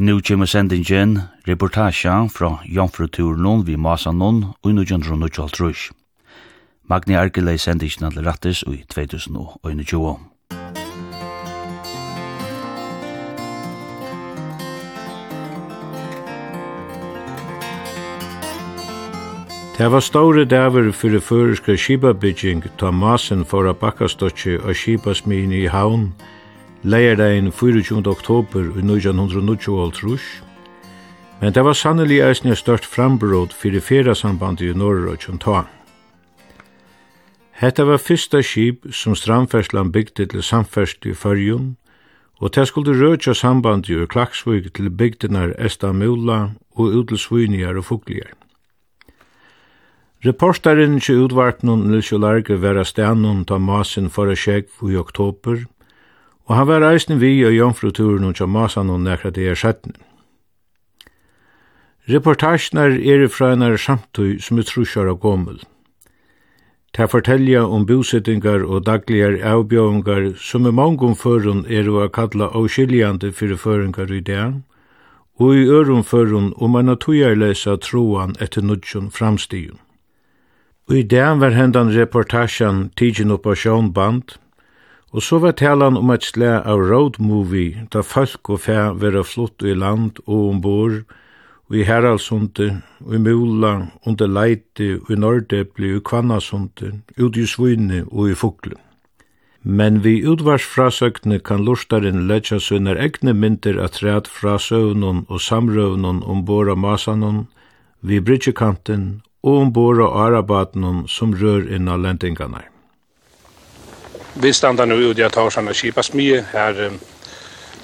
Nu kjemur sendingen reportasja fra Jomfruturen vi Masanon og Nujandron og Kjoltrush. Magni Arkele i sendingin alle rattis i 2021. Det var store daver det føreske skipabygging ta masen for a bakkastotje og skipasmin i havn, leierdagin 24. oktober i 1990 men det var sannelig eisne størst frambrot fyrir ferdasambandet i Norra og Kjonta. Hetta var fyrsta skip som strandferslan bygde til samferst i Førjun, og det skulle rødja sambandet ur Klaksvig til bygdenar Estamula og Udelsviniar og Fugliar. Reportaren til utvartnum Nils Jolarge var av stenen ta masen for a i oktober, og han var reisende vi og jomfruturen og tjamasan og nekra det er sættene. Reportasjoner er fra en er samtøy som er trusjar av gommel. Ta fortelja om bosettingar og dagligar avbjøvingar som i mangum førun er å kalla avskiljande fyrir føringar i det, og i ørum førun om en atujarlesa troan etter nudjon framstigen. Og i det var hendan reportasjan tidsin oppa sjånband, Og så var talan om et slag av road movie, da folk og fæ vera flott i land og ombord, og i Heraldsunde, og i Mula, under Leite, og i Nordepli, og i Kvannasunde, ut i Svine og i Fuglen. Men vi utvarsfrasøkne kan lortaren letja sønner egne mynter at træt fra søvnun og samrøvnun ombord av masanun, vi bridgekanten og ombord av arabatnun som rør innan lendingarnar. Vi standa nu ut jag tar såna kipa smie um,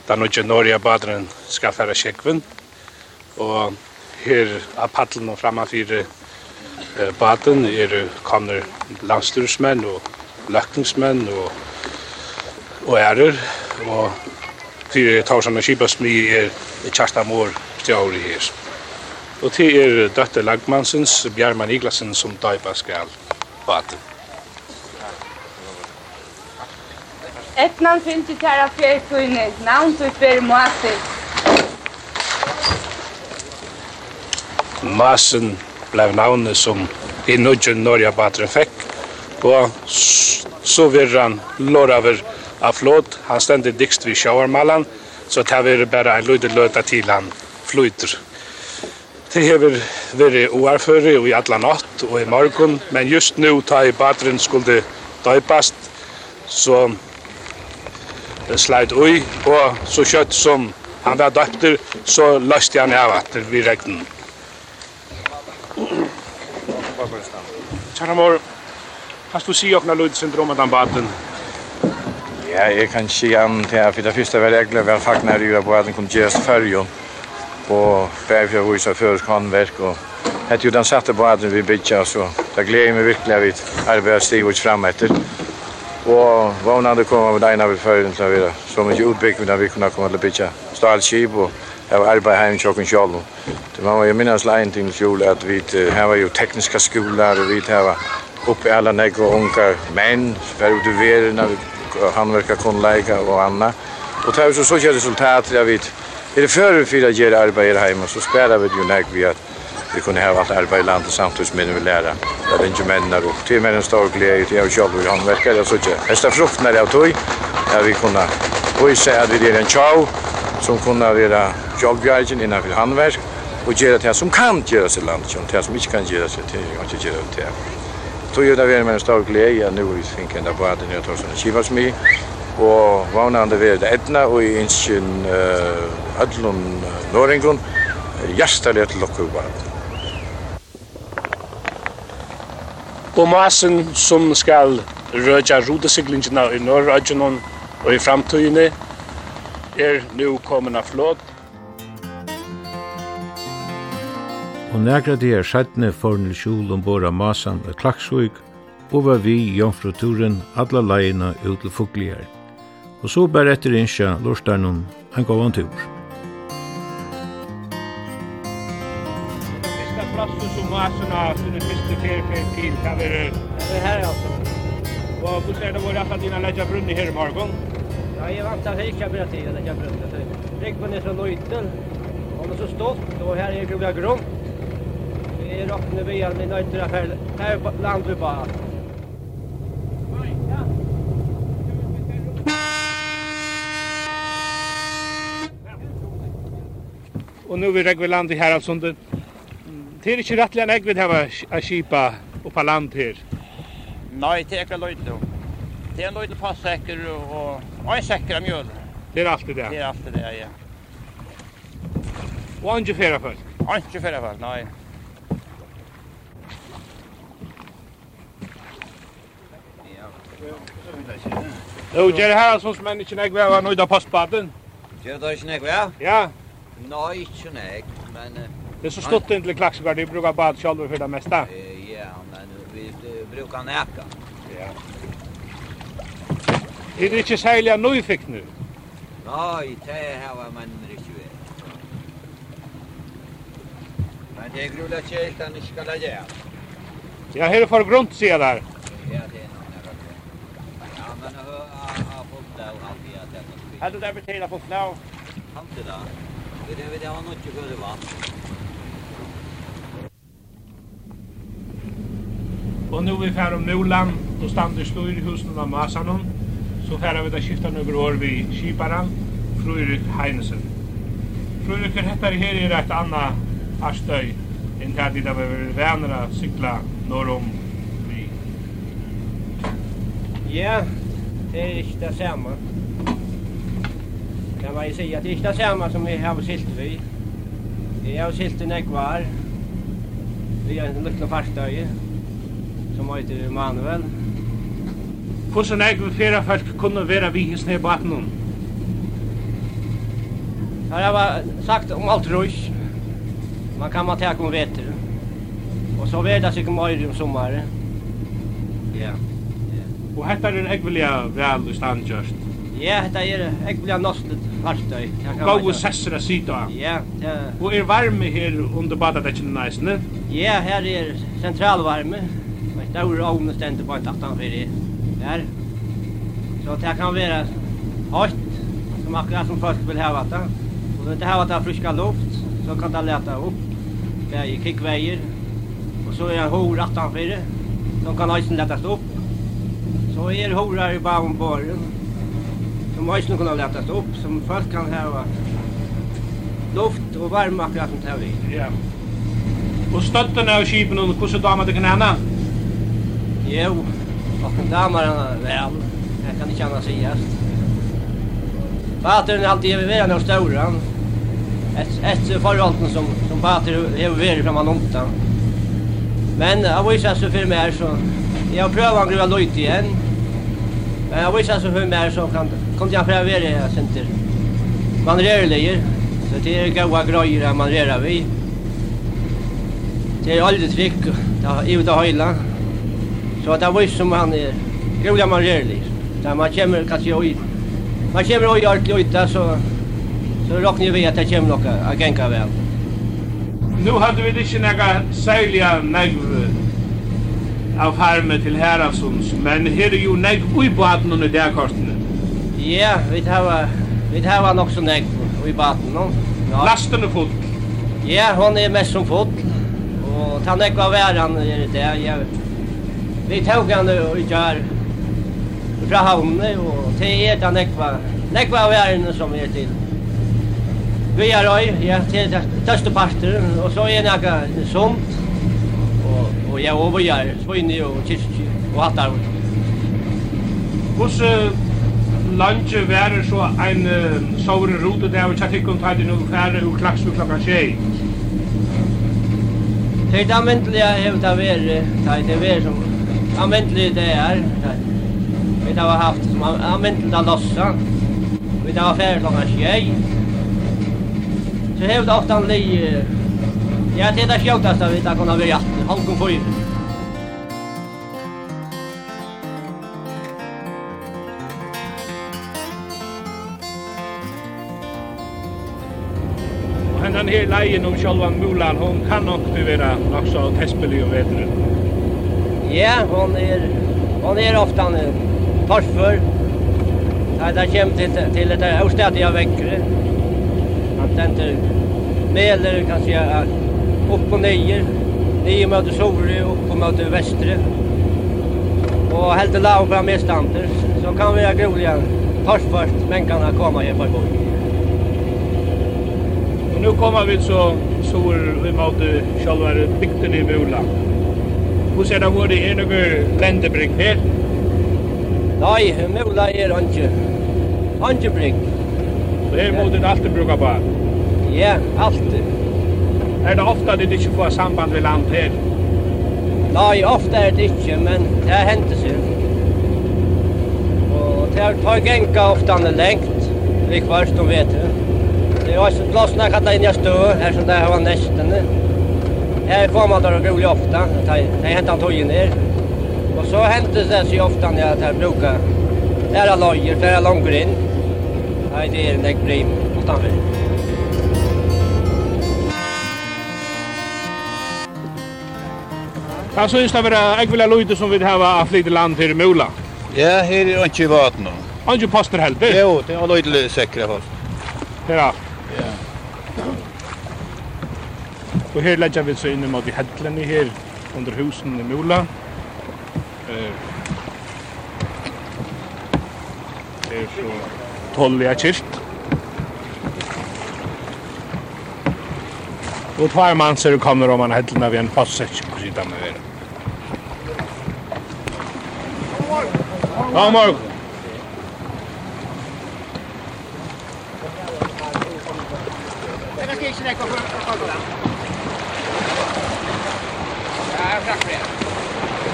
da nu Norge badren ska färra checkven og her av paddeln och uh, baden er kommer landstursmän och og, og ærer og och fyra tar såna kipa smie är Kjartan mor stjauri her Og til er døtte Lagmansens, Bjarman Iglasen, som døypa skal baden. Etnan finti tæra fjær tøyne, navn tøy fjær måte. Masen blev navnet som i nudgen Norja Batren fekk, og så virran loraver av flåt, han stendir dikst vi sjåarmalan, så det var bare en løyde løyde til han flyter. Det har vært oerføre og i alle natt og i morgen, men just nu tar jeg badren skulle døypast, så sleit ui, og så kjøtt som han var døpter, så løste han av at vi regnen. Kjære mor, kan du si åkna lydsyndrom om at han baden? Ja, jeg kan si han til at for det første var jeg glad vel fagnar i på at han kom gjerst bare på å vise kan håndverk og hette jo den satte på at vi bytja så det gleder jeg meg virkelig at vi arbeider stivut frem etter. Og vågnande kom med deg når vi fører den videre. Så mye utbygging vi kunne komme til å bytja. Stål kjip og jeg var arbeid hjemme tjokken sjål. Det var jo minnes leien til fjol at vi her var jo tekniska skoler og vi her var oppe alla og unkar menn, var ute handverka handverkar konleika og anna. Og det var så så resultat at vi er det fyrir fyrir fyrir fyrir fyrir fyrir fyrir fyrir fyrir fyrir fyrir fyrir fyrir fyrir vi kunne ha alt arbeid i landet samtidig som vi lærer. Det er ikke mennene og til med en stor glädje till jag själv och handverkare Jeg synes ikke, Hästa frukten er av tog, ja vi kunne vise at vi er en tjau som kunne være självbjärgen innenfor håndverk og gjøre det som kan göras i landet, og det som ikke kan gjøre seg til, det ikke gjøre det. til. Tog ju det vi är med en stor glede, nu nå vi finner tänkande på at det er tog som kivas med og vannande vi er det etna og i innsyn uh, öllun norringun hjertelig til okkur varmt. Og masen som skal rødja rudesiglingina i Norrødjanon og i framtøyene er nu kommet av flot. Og nægra de er sættne for Nils Kjol Masan og klaksvig og var vi i Jomfruturen alla leina ut til Fuglier. Og så bare etter innskja lorsdagen en gav tur. massorna som du diskuterar för tid kan vi... Det här är alltså. Och hur ser det vår att dina lägga brunn i här i morgon? Ja, jag vant att hejka berätta till lägga brunn. Räck på ner från Nöjten. Om det så stått, då här är grova grund. Vi är rakt nu via med Nöjten affär. Här är land vi bara. Og nu är vi regveland i Haraldsundet. Det er ikke rettelig rättligen ägg vid här att kipa och på land her. Nei, det er ikke löjt då. Det er en löjt på og, og en sekker av mjøl. Det er alltid det? Det er alltid det, ja. Og inte flera folk? Ikke flera folk, nei. Jo, det är här som människan ägg vid att nöjda på spaden. Det är inte ägg vid? Ja. Nei, ikke ägg, men... Det är så stort inte till Klaxgård, du brukar bad själv för det mesta. Ja, men vi brukar näka. Ja. Är det inte särliga nyfick nu? Nej, det här var man inte Men det är grulla kejlt att ni ska lägga. Ja, här är för grunt ser där. Ja, det är någon Ja, men har fått det och allt i att det. Hade du där betala på flow? Hade det. Det Vi det vi har något ju för det var. Og nu vi färd om Molan, og stander stor i husen av Masanon. Så färd vi da skiftan över år vid Kiparan, Frurik Heinesen. Frurik heter här är ett annat arstöj. En tid där vi vill vänra sykla norr om vi. Ja, det er ikke det samme. Kan man ju säga att det är inte detsamma som vi har silt vi. Jag har silt en ekvar. Vi har en liten farstöj som heter Emanuel. Hvordan er det flere folk kunne være vi i sned på appen? Her har jeg sagt om alt rus. Man kan man ta om veter. Og så vet jeg sikkert mer om sommeren. Ja. Og hetta er en ekvelia vel i standgjørst. Ja, hetta er ekvelia nostet fartøy. Gåu sessra sida. Ja, ja. Og er varme her under badadekken næsne? Ja, her er sentralvarme stora ångestenter på en tattan för det där. Så det kan vara hårt, som akkurat som folk vill ha det. Och det här var det friska luft, så kan det leta upp. Det är kickväger. Och så är det hår attan för det, som kan isen lättas upp. Så är det horar i bakom borren, som isen kan lättas upp, som folk kan ha luft och varma akkurat som det här Ja. Och stötten av skipen, och kusset damer det kan hända? Jo, och damer han väl. Jag kan inte annars säga. Patern har alltid över en av stora. Ett, ett förhållande som, som Pater har varit framan omtan. Men jag visar så för mig så... Jag prövar att gruva lojt igen. Men jag visar så för mig så kan, kan jag pröva det här center. Man rörliger. Så det är goda grejer man rör vi. Det är aldrig tryck. Det är ju det höjla. Så det var som han är groliga man rör liksom. Där man kommer kanske oj. Man kommer oj allt lite så så råkar vi att det kommer några att gänga väl. Nu hade vi inte några sälja negv av harme till Herasons, men här är ju negv i baden under där kortene. Ja, vi har vi har nog så negv i nu Ja. Lasten är full. Ja, hon är mest som full. Och han är kvar värre han är det där. Jag vi tog han och gör fra havnene og til eta nekva. Nekva av ærene som er til. Vi er røy, ja, til tøste parter, og så er nekka sumt. Og, og jeg over gjør, svinni og kyrkje og hatt der. Hvordan lunch være så en uh, sovre rute der og tatt ikon tatt i færre og klaks ved klokka tjei? Det er da myndelige hevda være, det er være som användligt det är. Vi har haft som användligt att lossa. Vi har färdigt långa tjej. Så hävde ofta en li... Ja, det är det sjokaste vi har kunnat välja. Halkom fyra. Den her leien om sjálvan mulan, hon kan nok vera nokso tespelig om vetren. Ja, hon är hon är ofta nu. Varför? Ja, där kommer till till det där städet jag väcker. Han tänder meler kanske jag upp och ner. Nio möter Sorö upp och möter Västre. Och helt lav på i stanter så kan vi göra groliga torfast men kan komma här på gång. Och nu kommer vi så sår vi möter själva bygden i Boland. Hvor ser det hvor det er noe blendebrygg her? Nei, mulig er han ikke. Ikke brygg. Så her må den alltid bruke på? Ja, alltid. Er det ofte at du ikke får samband med land her? Nei, ofte er det ikke, men det henter seg. Og det tar genka ofte han er lengt, likvart, de vet det. Det er også plassen jeg kan ta inn i stå, her som det har var nestene. Här kom man där roligt ofta. Det hänt han tog ner. Och så hänt det så ofta när jag tar bruka. Här är lojer, flera långgrinn. Nej, det är en äggbrim utanför. Vad syns det vara äggvilla lojde som vi har av lite land här i Mula? Ja, här är inte Har du pastor helper? Jo, det är lojde säkra fast. Här. Ja. Og her legger vi så inn mot i hedlene her, under husen i Mula. Her er så Tolja kyrk. Og tvær mann ser du kommer om man hedlene ved en passage på siden av her. God morgen!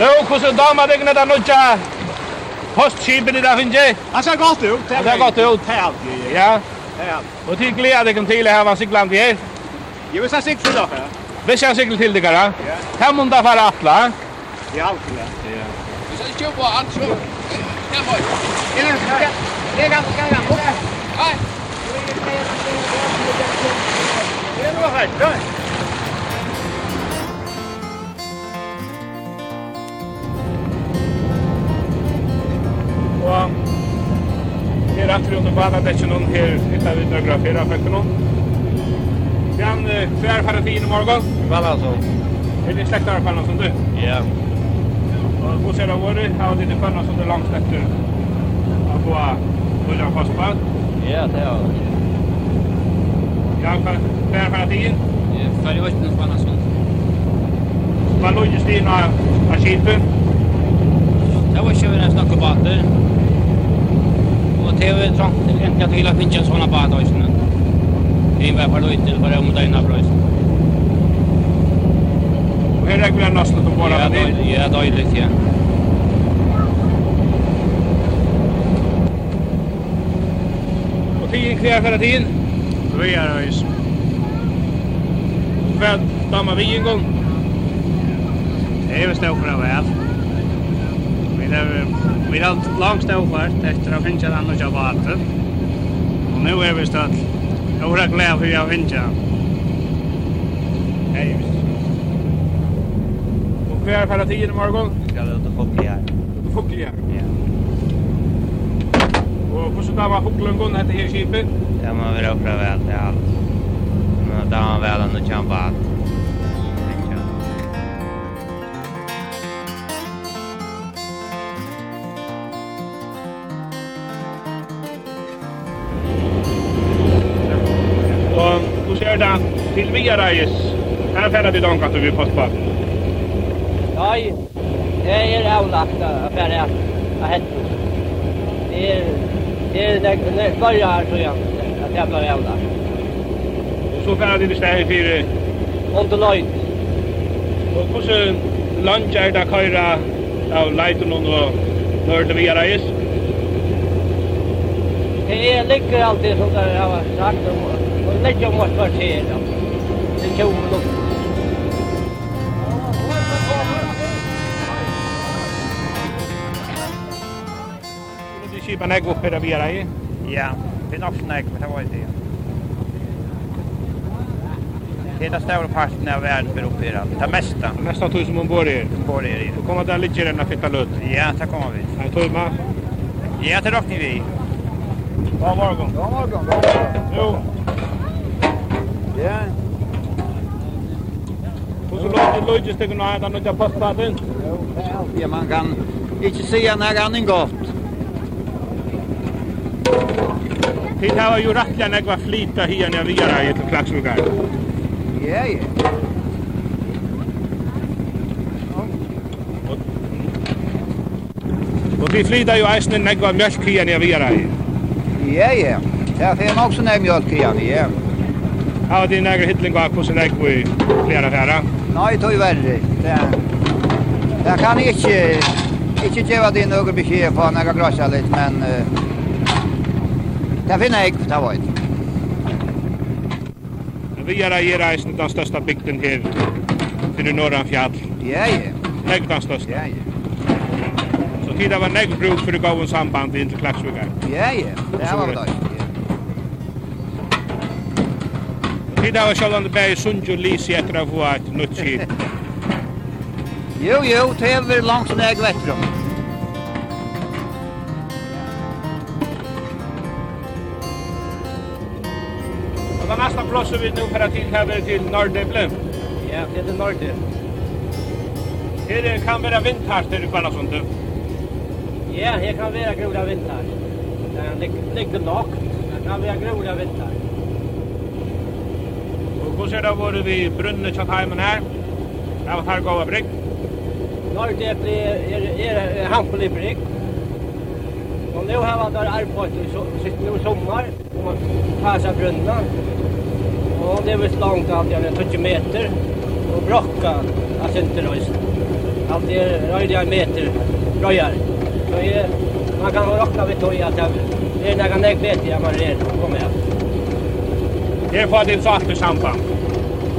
Nå, hvordan damer deg ned av nødja postskipen i det finnes jeg? Han ser gott ut. Det ser godt ut. Ja. Og til glede deg til å hava sikland vi er. Jo, hvis han sikler til. Hvis sikler til dere. Her må fara atla. Ja, alltid. Ja. Hvis han kjøper alt så. Ja, boy. Ja, är. Ja, ja. Ja, ja. Ja, ja. Ja, ja. Ja, ja. Ja, ja. Ja. Ja. Ja, Ja, på badadäcken här hittar vi några fyra fäcken. Jan, hur för att i morgon? Väl alltså. Är det släktare för någon som du? Ja. Och så ser det varit, har det för någon som du långt efter? Att få William Fossbad? Ja, det har det. Jan, hur för att? Ja, för det var inte någon annan som. Vad låg just i några skiten? Det var ju nästan kubater det är väl trångt egentligen att hela finns en sån bad och sådana. Det är i varje fall inte om det är en. Och här är det nästan med det? Ja, dåligt, ja. Och tiden kvar för tiden? Vi är ös. visst. Vad dammar vi en gång? Det är väl stå för väl vi har vi har allt långt ståvart efter att finna annars jag vatten. Och nu är vi stått är glad för jag finna. Hej. Och vi är färdiga tiden i morgon? Ja, det är inte folk här. Det får folk här? Ja. Och hur så där var Hoklungon hette här skipet? Det man vill uppleva allt i allt. Men det var väl ändå kämpat. til Via reis. Her färdar vi långt att vi fått på. Nej, det er avlagt att färda att hett. Det er, det er det förra her, tror jeg, at jag blir avlagt. Og så färdar vi stäv fire? Under løyt. Og hvordan lunch er det köra av leiten og och Norte Via reis? Det er lyckas alltid som det har sagt om och lägger mot kvarteret til kjomen opp. Skulle du kjipa negg opp her av bjera i? Ja, det er nok negg, men det var det. Det är den stora parten av världen för uppe i. Det mesta. Det mesta tog som hon bor i. Hon bor i. Då kommer där ligger den här fitta lut. Ja, det kommer vi. Nej, tog man. Ja, det räknar vi. God morgon. God morgon. God morgon. Jo. Ja. Så Luigi det nå her, den nødja postplaten. Jo, man kan ikke se en her annen godt. Tid her var jo rettelig enn jeg var flita her når vi gjør til Klaksvukar. Ja, ja. Og vi flyter jo eisen enn jeg var mjölk her når vi gjør. Ja, ja. Ja, det er nok sånn jeg mjölk her, ja. Ja, det er nægre hittling av hvordan jeg var flera færa. Ja. Nei, tog verre. Det, det kan ikke, ikke gjøre det noen beskjed på når jeg grasja litt, men uh, det finner jeg ikke, det var ikke. Vi er her eisen den største bygden her, til Norran fjall. Ja, ja. Negg den største. Ja, ja. Så tida var negg bruk for å gå en samband inn til Klagsvigar. Ja, ja, det var det. vi där var själva bäj Sundjo Lisi etter att få et nytt skip. Jo, jo, det är väl långt som jag vet då. Och den nästa plats vi nu för her tillhäva til Nordeble. Ja, det är det Her Det kan vara vindhart eller vad sånt. Ja, her kan vara groda vindhart. Det ligger nok. Det kan vara groda vindhart. Hvordan er det vært vi brunnet kjatt heimen her? Det var her gode brygg. Når det er, er, er hampelig brygg. Og nå har vi vært arbeidet sitt nå sommer. Og man tar seg brunnet. Og det er vist langt alt jeg er 20 meter. Og brokka er synterøys. Alt er røyde en meter røyere. Så jeg, man kan råkna vidt tog at det er nægge nægge vet jeg man er på med. Det er for det satt i samband.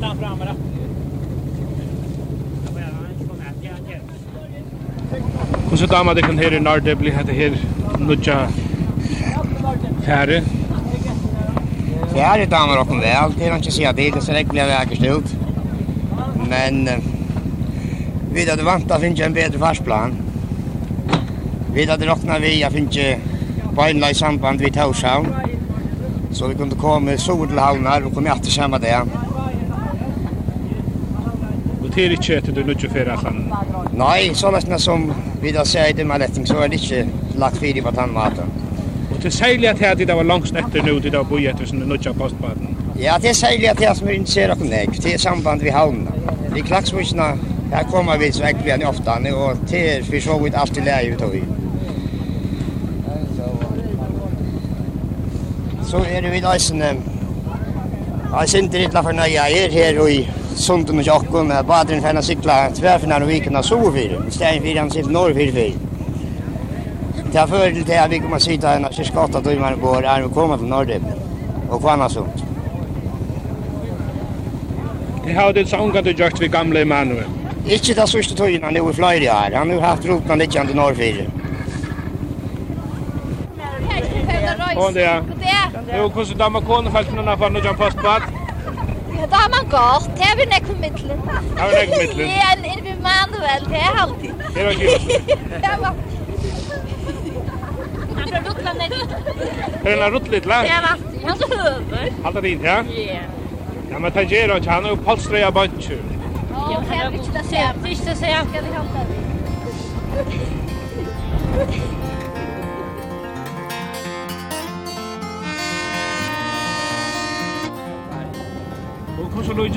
Flytta fram ratten. Og så damer det kan her i Norge blir hette her nødja fære. Fære damer okken vel, det er att det är så det blir jeg stilt. Men vi hade vant att finna en bättre farsplan. Vi hade råkna vi å finne beinla i samband vid Taushavn. Så vi kunde komma så till havnar och komma efter samma det ser ikke etter du nødt til å føre allan? Nei, så nesten som vi da ser i denne letting, så er det ikke lagt fire på tannmaten. Og til særlig at her, det var langst etter nå, det var boi etter som du nødt postbaden? Ja, det er særlig at her som vi ikke ser dere nek, det er samband vi havna. Vi klaksmusene, her kommer vi så ekkert igjen ofte, og det er for så vidt alltid leie ut av vi. Så er det vi da eisen, Jeg synes det er litt for nøye, jeg er her og i sunden och jocken med badren för att cykla tvärfinar och viken av sovfyr. Stäng vid han sitt norrvid vid. Det har fördel till att vi kommer sitta en av kyrkata då man går är vi kommer till Norrdip och kvanna sunt. Det har det så unga du gjort vid gamla Emanuel. Ikke det sørste tøyene nå i flere her. Han har haft roten litt igjen til Norrfire. Hon det. Jo, hvordan damer kone faktisk når han får noe postbad? Ja, da har man gått. Det har vi nekk på midtelen. Det har vi nekk på midtelen? Ja, det er vi manuel. Det er alltid. Det var givet. Det var... Han ble ruttla ned. dit. er en rutt litt langt. Det var alltid. Han så høver. Halda dit, ja? Ja. Ja, men tangerer han ikke. Han er jo polstrøya bantjur. Ja, det er ikke det samme. Det er ikke det samme. Det er ikke det samme.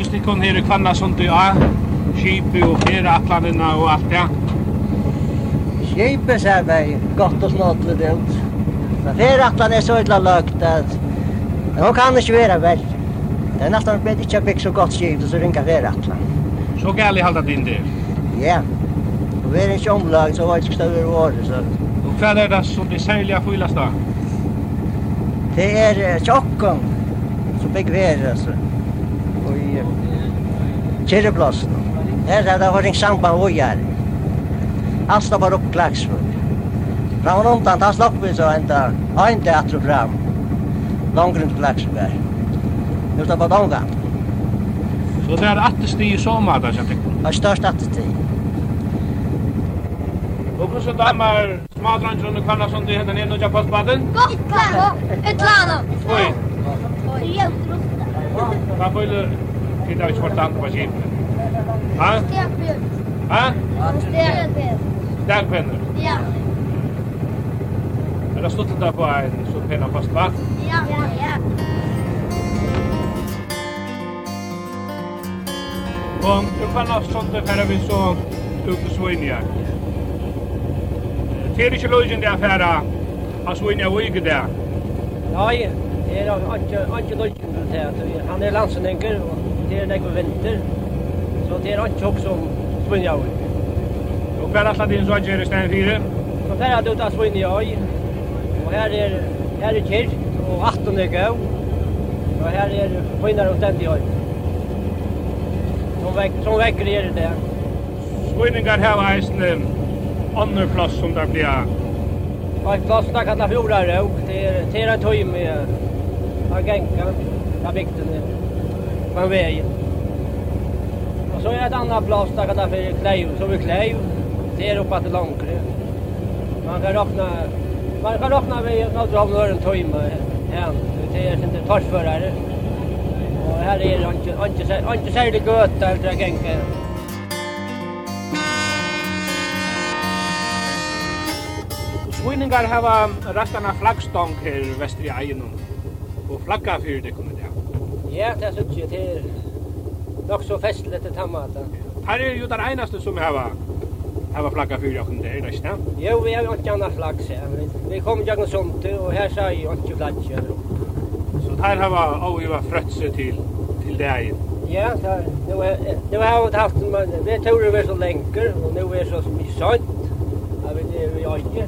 yrkesnikon her i Kvannasundi A, skipi og ferieatlanina og alt det. Skipi ser meg godt og snåtlet ut. Men ferieatlan er så illa lagt at hun kan ikke være vel. Det er nesten blitt ikke bygg så godt skipi så ringa ferieatlan. Så gæli halda din der? Ja. Og vi er ikke omlag så var ikke større året. Så. Og hva er det som de særlige fylast da? Det er tjokken som bygg vera, altså i Kyrreplassen. Her er det var en samband og gjør. Alt står bare opp klagsfull. Fra og undan, da slapp vi så enda en teatro fram. Langgrunn klagsfull her. Nå er bare omgang. Så det er attestig i sommer, da, kjent ikke? Det er størst attestig. Og hvordan damer smadrangene og som de hender ned og kjøper postbaden? Godt, klar! Utlandet! Oi! Oi! Oi! Oi! Oi! Oi! Oi! Det Titta vi sportante på skipen. Ha? Stegpinn. Ha? Stegpinn. Stegpinner? Ja. Er det stått der på en sånn pinne fast? Ja, ja, ja. Og du kan ha sånt det færre vi så ut til Svinja. Det er ikke løsning det færre av Svinja og ikke der. Nei, det er ikke løsning der. Han er landsenenker og det er nekve vinter, så det er ikke også svinjøy. Og hver er din så gjør i stedet fire? Så fer jeg ut av svinjøy, og her er, her er kyrk, og 18 er gau, og her er finner og stendig høy. Som, vek, som vekker er det. Svinningar her var eisen andre plass som der blir Og en plass der kallar fjorda rauk, det er en tøy med Argenka, der bygden er från vägen. Och så är det ett annat plats där det är kläv, så vi kläv. Det är uppe till Långkre. Man kan råkna, man kan räkna vi något av några timmar än. Det är inte torsförare. Och här är det inte inte inte särskilt gott där det gänge. Svinningar hava rastana flaggstong her vestri eienum og flagga fyrir det kommer Ja, det er synes jeg til nok så festlig til tammata. Her er jo den eneste som hava hava flagga fyrir okkur der, nesten. Jo, vi har jo ikke annar flaggs her. Vi kom gjennom somte, og her sa jeg ikke flagger. Så der hava avgiva frøtse til, til deg? Ja, der, nu, er, nu har vi haft en mann, vi tog vi så lenker, og nu er så mye sant, jeg vet det vi øye.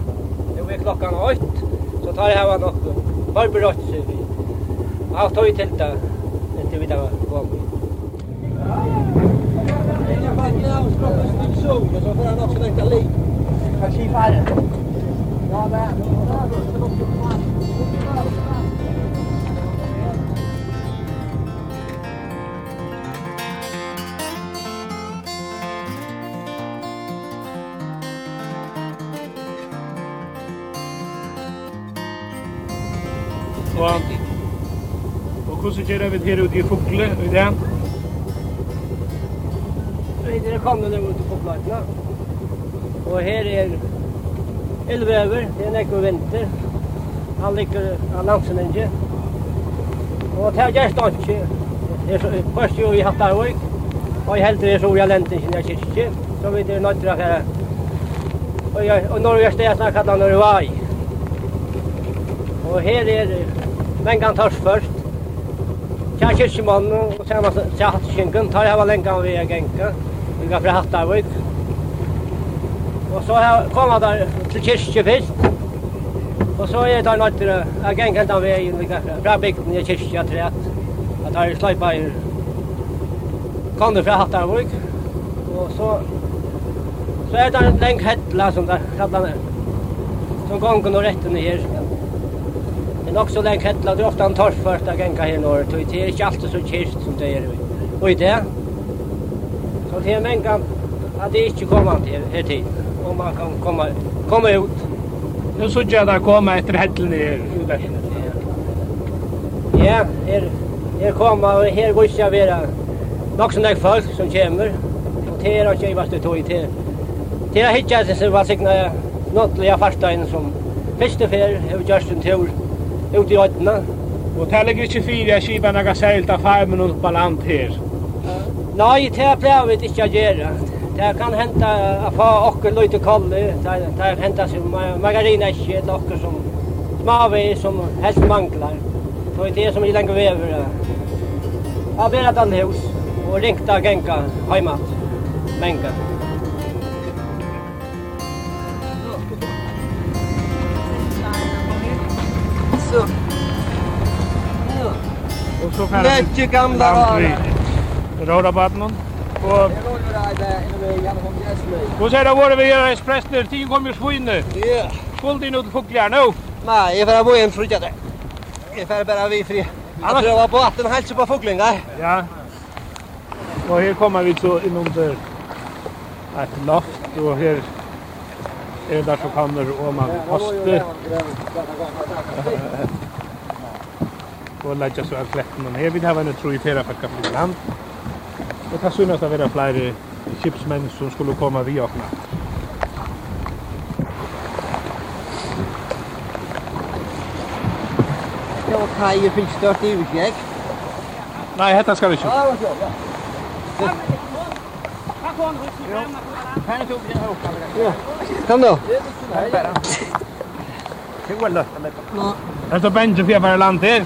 Nu er klokkan 8, så tar jeg hava nok, bare berøtt seg vi. Jeg har tog til det vida bakom. Jag bara gillar att skapa en snygg sol och så får han också lite liv. Kanske i färgen. Ja, men. Hvordan gjør vi her ute i Fogle i det? Vi er kommet nå ute på platene. Og her er elveøver, det er nekko vinter. Han liker annonsen ikke. Og det er gjerst ikke. Det er først jo i Hattarvøk. Og helt det er så jeg lente ikke når kyrkje. Så vi er nødt til å være. Og når jeg steg snakket han når vi var i. Og her er, men Tors først. Tja kyrkjemannen og senast tja hattkjenken tar jeg var lenka vi er genka. Vi går fra Hattarvik. Og så har jeg der til kyrkje fyrst. Og så er det nødt til å genka den veien vi går fra bygden i kyrkje til rett. Jeg tar sløypa i kom fra Hattarvik. Og så så er det en lenk hettla som der kallar det, Som gongen og retten her nok så lenge hettla, det er ofte en torrført av genka her når, det er ikke alltid så kyrst som det er og i det. Så det er menga at det ikke kommer til her tid, og man kan komme, komme ut. Nu så jeg det komme etter hettlen her. Ja, her, her kommer, og her går ikke være nok så lenge folk som kommer, og det er ikke jeg vaste tog til. Det er hittet som var sikna nåttliga farstein som Fyrste fer, hef gjørst en tur ut i ödna. Och det ligger inte fyra kibar några särskilt av farmen upp på land här. Nej, det blir vi inte att göra. Det kan hända att få åker lite kolle. Det kan hända som margarina inte ett åker som smavi som helst manglar. Så Det är det som i länge vever. Jag har berat han hus och ringta gänka hemma. Mänga. så kan Mycket Råda rör. Rörabatten. Och Hvor ser det våre vi gjør espressner, tiden kommer svinne. Ja. Skuld inn ut fugler nå. Nei, jeg får bo igjen frutja der. Jeg får bare vi fri. Jeg prøver på at den helser på fuglingar. Ja. Og her kommer vi så inn under et loft, og her er det så kommer, om man poster og leggja så av kletten. Men her vil jeg ha en tro i terapakka på land. Og det synes det være flere skipsmenn som skulle komme vi åkna. Det var kaj og fikk størt i utkjekt. Nei, dette skal vi ikke. Ja, det var så, ja. Kom då. Det var lätt med. Nå. Är det bänken för att vara land till?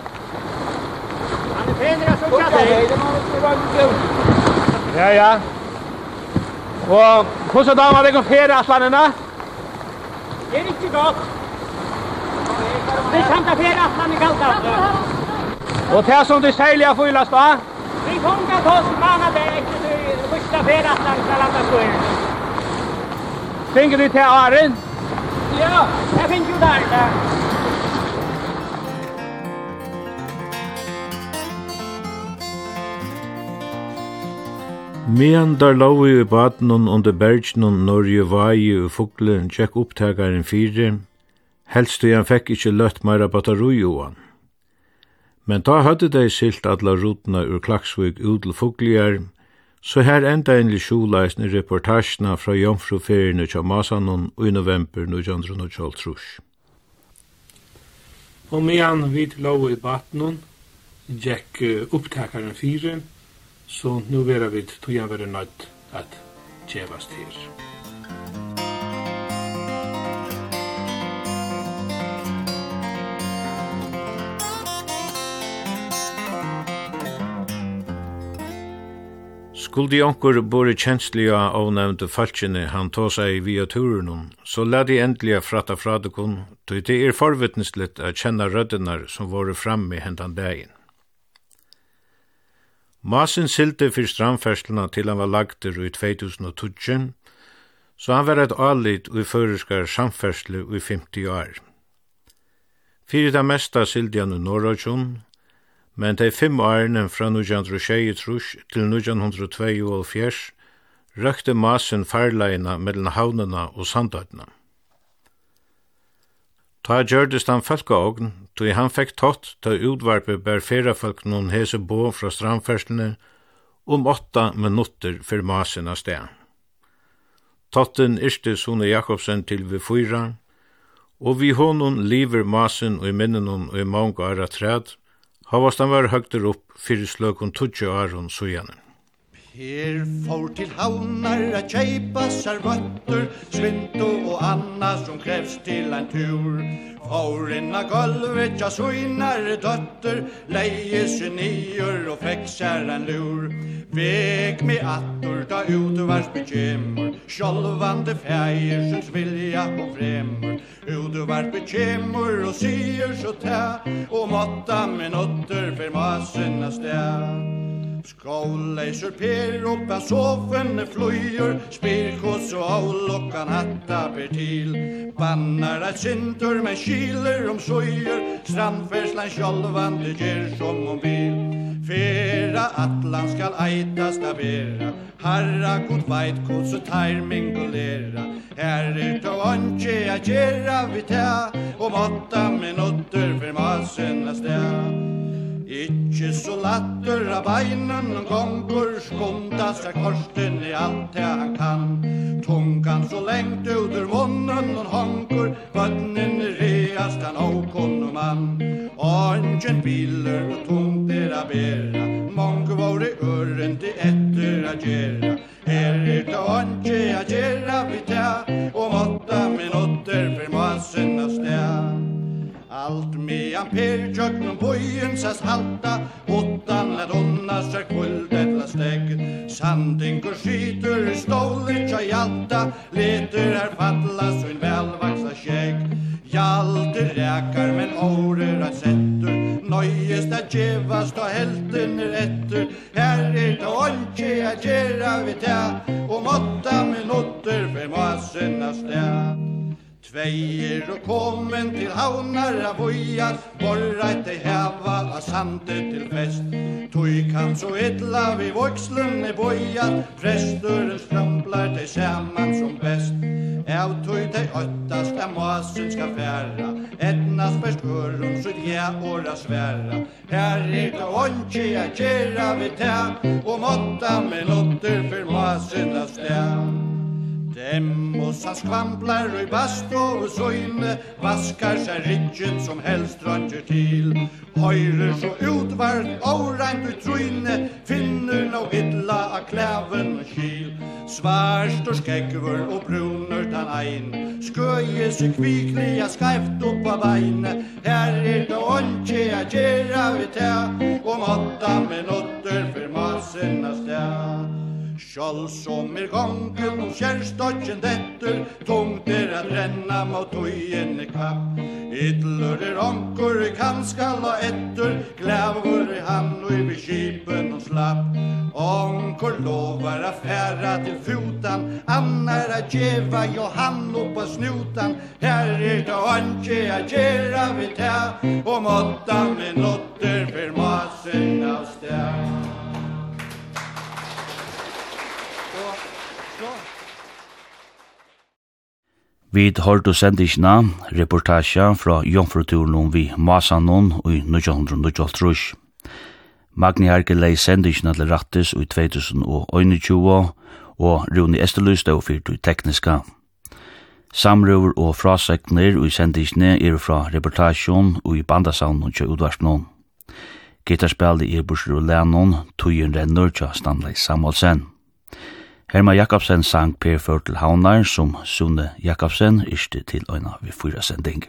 Ja, ja. Og hvordan damer det går ferie, Aslanene? Det er ikke godt. Vi kommer til ferie, Aslanene, kallt Og det som du særlig har fylles da? Vi kommer til oss mange det er ikke du første ferie, Aslanene, skal på skoer. Tenker du til Arin? Ja, jeg finner jo der, der. Medan der lov i baden under bergen når jeg vaje i fuglen tjekk opptakaren fire, helst du han fikk ikkje løtt meira batteroi oan. Men da hadde de silt alla rutna ur Klaksvig ut til fugliar, så her enda en lisjolaisne reportasjene fra jomfruferiene tja Masanon i november 1912. Og medan vi lov i baden, tjekk opptakaren fire, Så nu vera vi tog vera nøyt at kjevast her. Skuldi onkur bori av avnevnte falskjene han tå seg via turen så lad i endelig fratta fradekon, tog det er forvittneslitt at kjenna røddenar som vore framme hentan dagen. Masin sildi fyrir strandfersluna til han var lagtur i 2012, så han var et alit og i føreskar samferslu i 50 år. Fyrir det mesta sildi han i Norrajon, men de fem årene fra 1923 til 1922 røkte Masin farleina mellom havnena og sandøtna. Ta gjørdist han fölkaogn, tog han fekk tott ta utvarpe bær ferafolk noen hese bo fra strandferslene om åtta minutter for masen av sted. Totten irste Sone Jakobsen til vi fyra, og vi honon liver masen og i minnen og i mange åra træd, havast han var høgter opp fyrir sløkun tutsi æron sujanen. Her får til havnar a kjeipa sær vöttur, svintu og anna som krefst til ein tur. Får inna gulvet ja svinar döttur, leie sig nior og fekk sær ein lur. Vek mig attur da utvars bekymmer, sjolvande fægir sin svilja og fremur. Utvars bekymmer og sier så tæ, og måtta med notter fyrir masen að. Skåleisur per oppa soffene fløyer Spirkos og avlokkan hatta per til. Bannar at sintur men kiler om søyer Strandferslan sjolvande gjer som om vil. Fera atlan skal eita stavera Harra kod veit kod så tar mingulera. Her er ta vanske a gjerra vi ta Om åtta minutter for masen a sted Kyss og latter av beinen gonger skunda seg korsten i alt det han kan. Tungan så lengt ut ur munnen og honker bønnen i reast han åkonne mann. Ongen biler og tungt er a bera Mange våre øren til etter a gjerra Her er det onge a gjerra vi tær Medan Per tjöknum bojen sas halta Åttan lät onna sig kvöld etla steg Sandingur skyter i stålet tja hjalta Leter här fattla så en välvaxna kägg Hjalter räkar men årer att sätter Nöjes att djevast och hälten är etter Här är det ånke att gera vi tja Och måtta minutter för masen av Tveir og kommen til havnar av ujar, borreit ei heva a sande til fest. Tui kan så illa vi vokslun i bojar, presturen stramplar tei saman som best. Av tui tei öttast a masen ska færa, etnas per skurrum sut ja ora sværa. Her er det onki a kjera vi ta og måtta minutter fyr masen a stæ. Demmosa skvamplar i bastu og søyne Vaskar seg ridget som helst rønter til. Høyrer så utvart årent ut trøyne Finner no illa av klæven og kyl Svarst og skekver og brunner tan ein Skøye seg kvikli av skreift opp av vein Her er det åndje a gjerra vi ta Om åtta minutter for masen av stad Sjall som er gongen og kjærstodgen detter Tungt er at renna mot tøyen i kapp. Ytler er onkur i kanskalla etter Glævur i hann og i bekipen og slapp. Onkur lovar a færa til fotan Annar a djeva Johan oppa snutan Her er det onki a djera vi ta Og måttan minutter notter for masen av stær. Vi har du sendisjna reportasja fra Jomfruturen vi Masanon i 1998. Magni Arke lei sendisjna til rattis i 2021 og Rune Estelus stod fyrt i tekniska. Samrøver og frasekner i sendisjne er fra reportasjon og i bandasavnen til utvarsnån. Gitarspillet er bursru lennon, tøyen rennur til Stanley Samuelsen. Herma Jakobsen sang Per Førtel Havnar som Sune Jakobsen, ikke til øyna vi fyra sending.